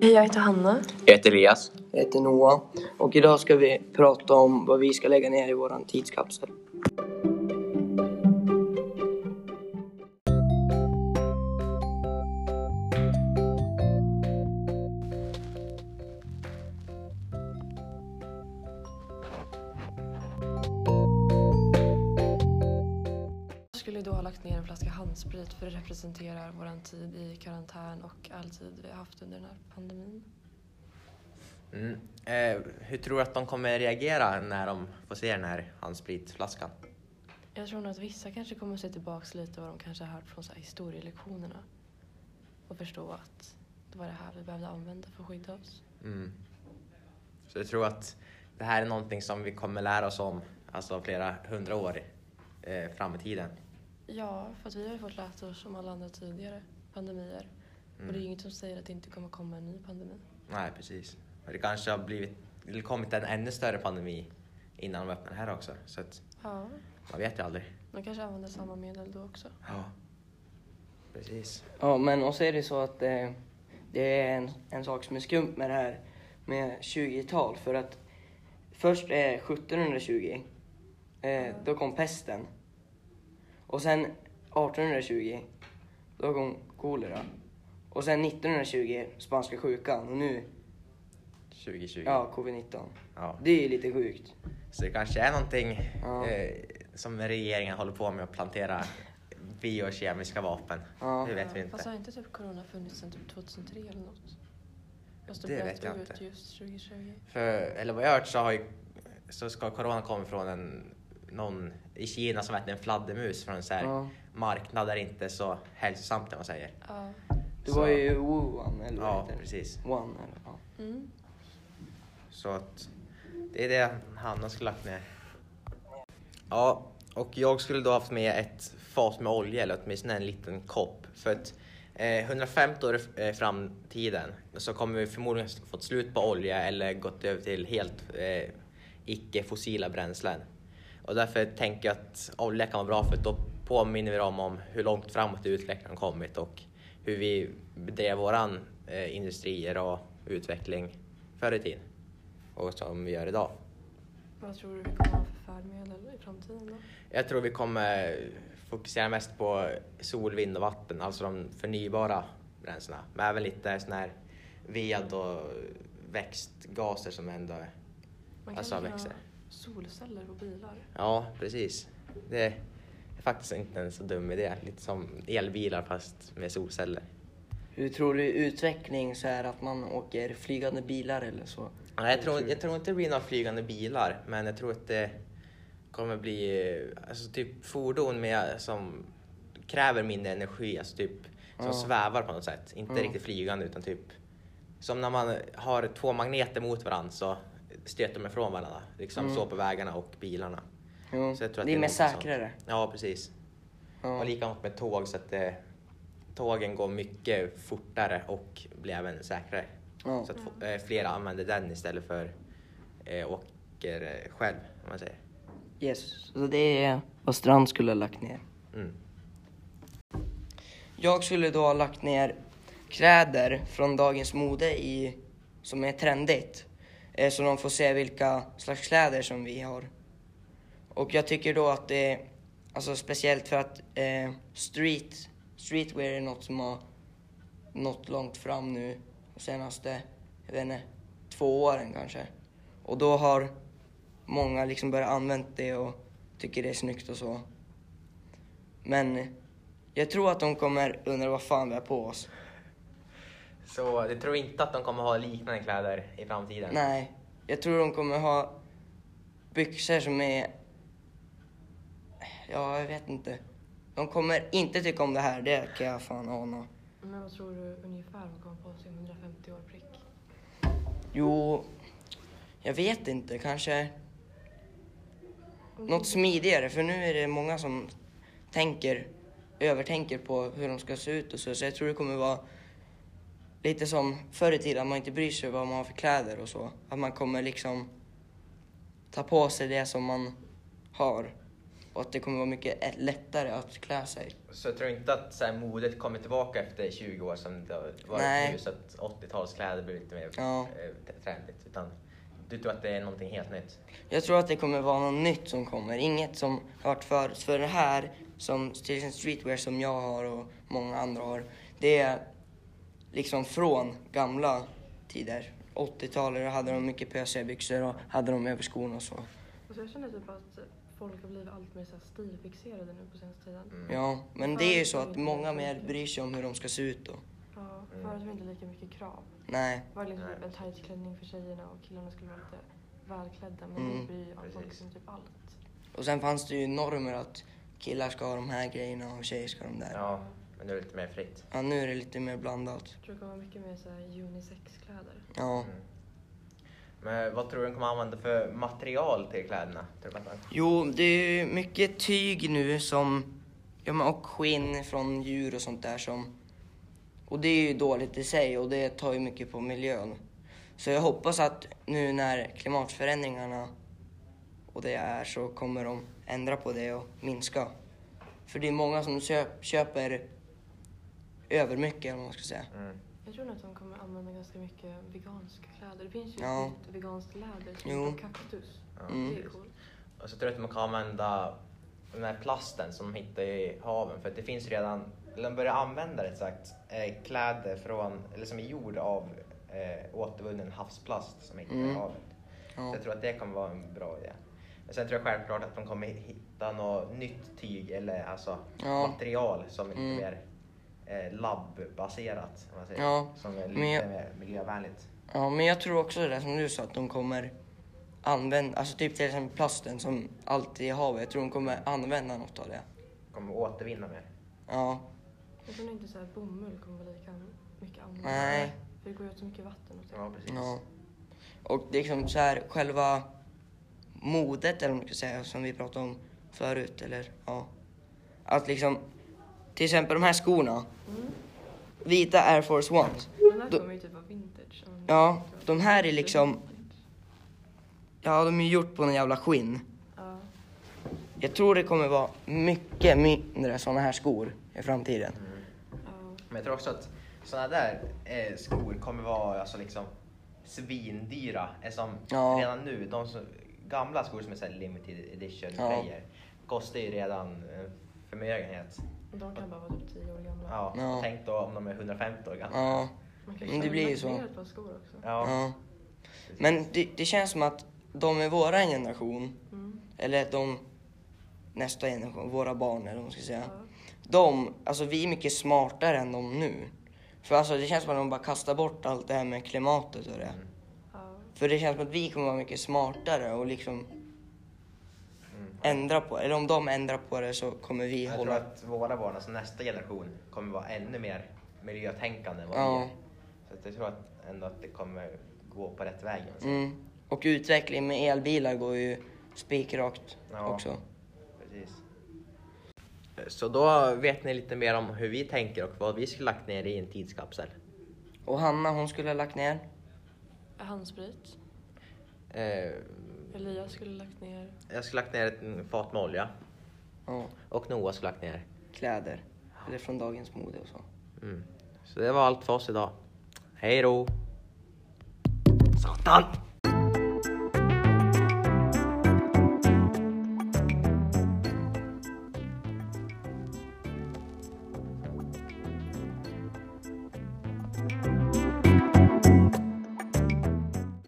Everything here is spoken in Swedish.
Hej, jag heter Hanna. Jag heter Elias. Jag heter Noah och idag ska vi prata om vad vi ska lägga ner i våran tidskapsel. Skulle då ha lagt ner en flaska handsprit för det representerar vår tid i karantän och all tid vi har haft under den här pandemin. Mm. Eh, hur tror du att de kommer reagera när de får se den här handspritflaskan? Jag tror nog att vissa kanske kommer se tillbaks lite vad de kanske har hört från så här historielektionerna och förstå att det var det här vi behövde använda för att skydda oss. Mm. Så jag tror att det här är någonting som vi kommer lära oss om alltså flera hundra år eh, fram i tiden. Ja, för att vi har ju fått lära oss om alla andra tidigare pandemier. Och det är ju inget som säger att det inte kommer komma en ny pandemi. Nej, precis. Och det kanske har blivit, eller kommit en ännu större pandemi innan de öppnar här också. Så att Ja, man vet ju aldrig. de kanske använder samma medel då också. Ja, precis. Ja, men och så är det så att eh, det är en, en sak som är skumt med det här med 20-tal för att först eh, 1720 eh, då kom pesten och sen 1820 då kom kolera och sen 1920 spanska sjukan och nu 2020. ja covid-19. Ja. Det är ju lite sjukt. Så det kanske är någonting Ja. eh, som regeringen håller på med att plantera biokemiska vapen. Ja. Det vet vi Fast inte. har inte typ corona funnits sedan typ 2003 eller något? Fast Det bröt vet jag ut inte. just 2020. För, eller vad jag har hört så, har ju, så ska corona komma från en, någon i Kina som äter en fladdermus från en så här Ja. marknad där det inte är så hälsosamt om man säger. Ja. Det var ju Wuhan eller vad Ja, heter det? precis. One eller ja. Mm. Så att det är det Hanna skulle lagt ner. Ja, och jag skulle då haft med ett fat med olja eller åtminstone en liten kopp. För att eh, 150 år i eh, framtiden så kommer vi förmodligen fått slut på olja eller gått över till helt eh, icke-fossila bränslen. Och därför tänker jag att olja kan vara bra för att då påminner vi dem om hur långt framåt i utvecklingen har kommit och hur vi bedrev våran eh, industrier och utveckling förr i tiden och som vi gör idag. Vad tror du vi kommer ha för färdmedel i framtiden då? Jag tror vi kommer fokusera mest på sol, vind och vatten, alltså de förnybara bränslena. Men även lite sån här ved och växtgaser som ändå Alltså, växer. ha solceller på bilar. Ja, precis. Det är faktiskt inte en så dum idé. Lite som elbilar fast med solceller. Hur tror du utveckling så är att man åker flygande bilar eller så? Nej, jag, tror, jag tror inte det blir några flygande bilar, men jag tror att det kommer bli alltså, typ fordon med, som kräver mindre energi, alltså typ som Ja. svävar på något sätt. Inte Ja. riktigt flygande utan typ som när man har två magneter mot varandra så stöter de ifrån varandra. Liksom Mm. så på vägarna och bilarna. Jo, Så jag tror att det är det är mer något sånt. säkrare. Ja, precis. Ja. Och likadant med tåg så att det, tågen går mycket fortare och blir även säkrare. Ja. Så att eh, flera använder den istället för eh, åker eh, själv, om man säger. Yes, så det är vad Strand skulle ha lagt ner. Mm. Jag skulle då ha lagt ner kläder från dagens mode i, som är trendigt. Eh, så de får se vilka slags kläder som vi har. Och jag tycker då att det är alltså speciellt för att eh, street, streetwear är något som har nått långt fram nu de senaste, jag vet inte, två åren kanske. Och då har många liksom börjat använda det och tycker det är snyggt och så. Men jag tror att de kommer undra vad fan vi har på oss. Så jag tror inte att de kommer ha liknande kläder i framtiden? Nej, jag tror de kommer ha byxor som är... Ja, jag vet inte. De kommer inte tycka om det här, det kan jag fan ana. Men vad tror du ungefär de kommer på sig om 150 år prick? Jo, jag vet inte. Kanske något smidigare. För nu är det många som tänker, övertänker på hur de ska se ut och så. Så jag tror det kommer vara lite som förr i tiden, att man inte bryr sig vad man har för kläder och så. Att man kommer liksom ta på sig det som man har. och att det kommer vara mycket lättare att klä sig. Så jag tror inte att så här, modet kommer tillbaka efter 20 år som det har varit Nej. nu så att 80-talskläder blir lite mer Ja. eh, trendigt. Utan du tror att det är någonting helt nytt? Jag tror att det kommer vara något nytt som kommer. Inget som har varit förut. För det här, som till exempel streetwear som jag har och många andra har, det är liksom från gamla tider. 80-talet hade de mycket pösiga byxor och hade de över skorna och så. Och så jag känner typ att folk har blivit allt mer så här stilfixerade nu på senaste tiden. Mm. Ja, men det är ju så att många mer bryr sig om hur de ska se ut då. Ja, Mm. förut var det inte lika mycket krav. Nej, Det var liksom Nej. en tight klänning för tjejerna och killarna skulle vara lite välklädda. Men Mm. nu bryr ju folk sig om typ allt. och sen fanns det ju normer att killar ska ha de här grejerna och tjejer ska ha de där. Ja, men nu är det lite mer fritt. nu är det lite mer blandat. Jag tror det kommer vara mycket mer så här unisex-kläder. Ja. Mm. Men vad tror du de kommer använda för material till kläderna? Tror du att Jo, det är mycket tyg nu som, ja men och skinn från djur och sånt där som, och det är ju dåligt i sig och det tar ju mycket på miljön. Så jag hoppas att nu när klimatförändringarna och det är så kommer de ändra på det och minska. För det är många som köp, köper över mycket eller vad man ska säga. Mm. Jag tror nog att de kommer använda ganska mycket veganska kläder. Det finns ju Ja. ett veganskt läder som Jo. kaktus. Ja. Mm. Det är coolt. Och så tror jag att man kan använda den här plasten som de hittar i haven. För det finns redan, eller de börjar använda rätt sagt, eh, kläder från, eller som är gjord av eh, återvunnen havsplast som hittar i Mm. havet. Så Ja. jag tror att det kommer vara en bra idé. Men sen tror jag självklart att de kommer hitta något nytt tyg eller alltså Ja. material som är lite Mm. mer eh, labbbaserat. Om man säger. Ja, Som är lite jag- mer miljövänligt. Ja, men jag tror också det som du sa, att de kommer använda, alltså typ till exempel plasten som alltid är i havet. Jag tror de kommer använda något av det. Kommer återvinna mer. Ja, Jag tror inte så här bomull kommer vara lika mycket använt. nej, För det går ju åt så mycket vatten och så. Ja, precis. ja. Och det är liksom så här, själva modet eller vad man ska säga, som vi pratade om förut, eller ja. Att liksom, till exempel de här skorna, Mm. vita Air Force Ones. Den här kommer ju typ vara vintage. om- Ja, de här är liksom, ja de är gjort på en jävla skinn. Ja. Jag tror det kommer vara mycket mindre såna här skor i framtiden. ja. Men jag tror också att sådana där eh, skor kommer vara alltså liksom svindyra. Eftersom Ja. redan nu, de som, gamla skor som är så här limited edition Ja. grejer kostar ju redan en förmögenhet. Och de kan bara vara typ 10 år gamla. Ja. Ja. Tänk då om de är 150 år gamla. Ja, Man kan Men det blir ju så. ett par skor också. Ja. ja. Men det, det känns som att de i våran generation, Mm. eller de nästa generation, våra barn eller vad man ska säga. Ja. De, alltså vi är mycket smartare än de nu. För alltså det känns som att de bara kastar bort allt det här med klimatet och det. Mm. Ja. För det känns som att vi kommer vara mycket smartare och liksom Ändra på Eller om de ändrar på det så kommer vi Jag tror hålla... att våra barn, alltså nästa generation, kommer vara ännu mer miljötänkande än vad Ja. vi är. Så att jag tror att ändå att det kommer gå på rätt väg. säger. Mm. Och utvecklingen med elbilar går ju spikrakt Ja. också. Precis. Så då vet ni lite mer om hur vi tänker och vad vi skulle lagt ner i en tidskapsel. Och Hanna hon skulle ha lagt ner. Handsprit. Eh, Elias skulle lagt ner. jag skulle lagt ner ett fat med olja Ja, och Noah skulle lagt ner. kläder. Eller från dagens mode och så. Mm. Så det var allt för oss idag. Hej då! Satan!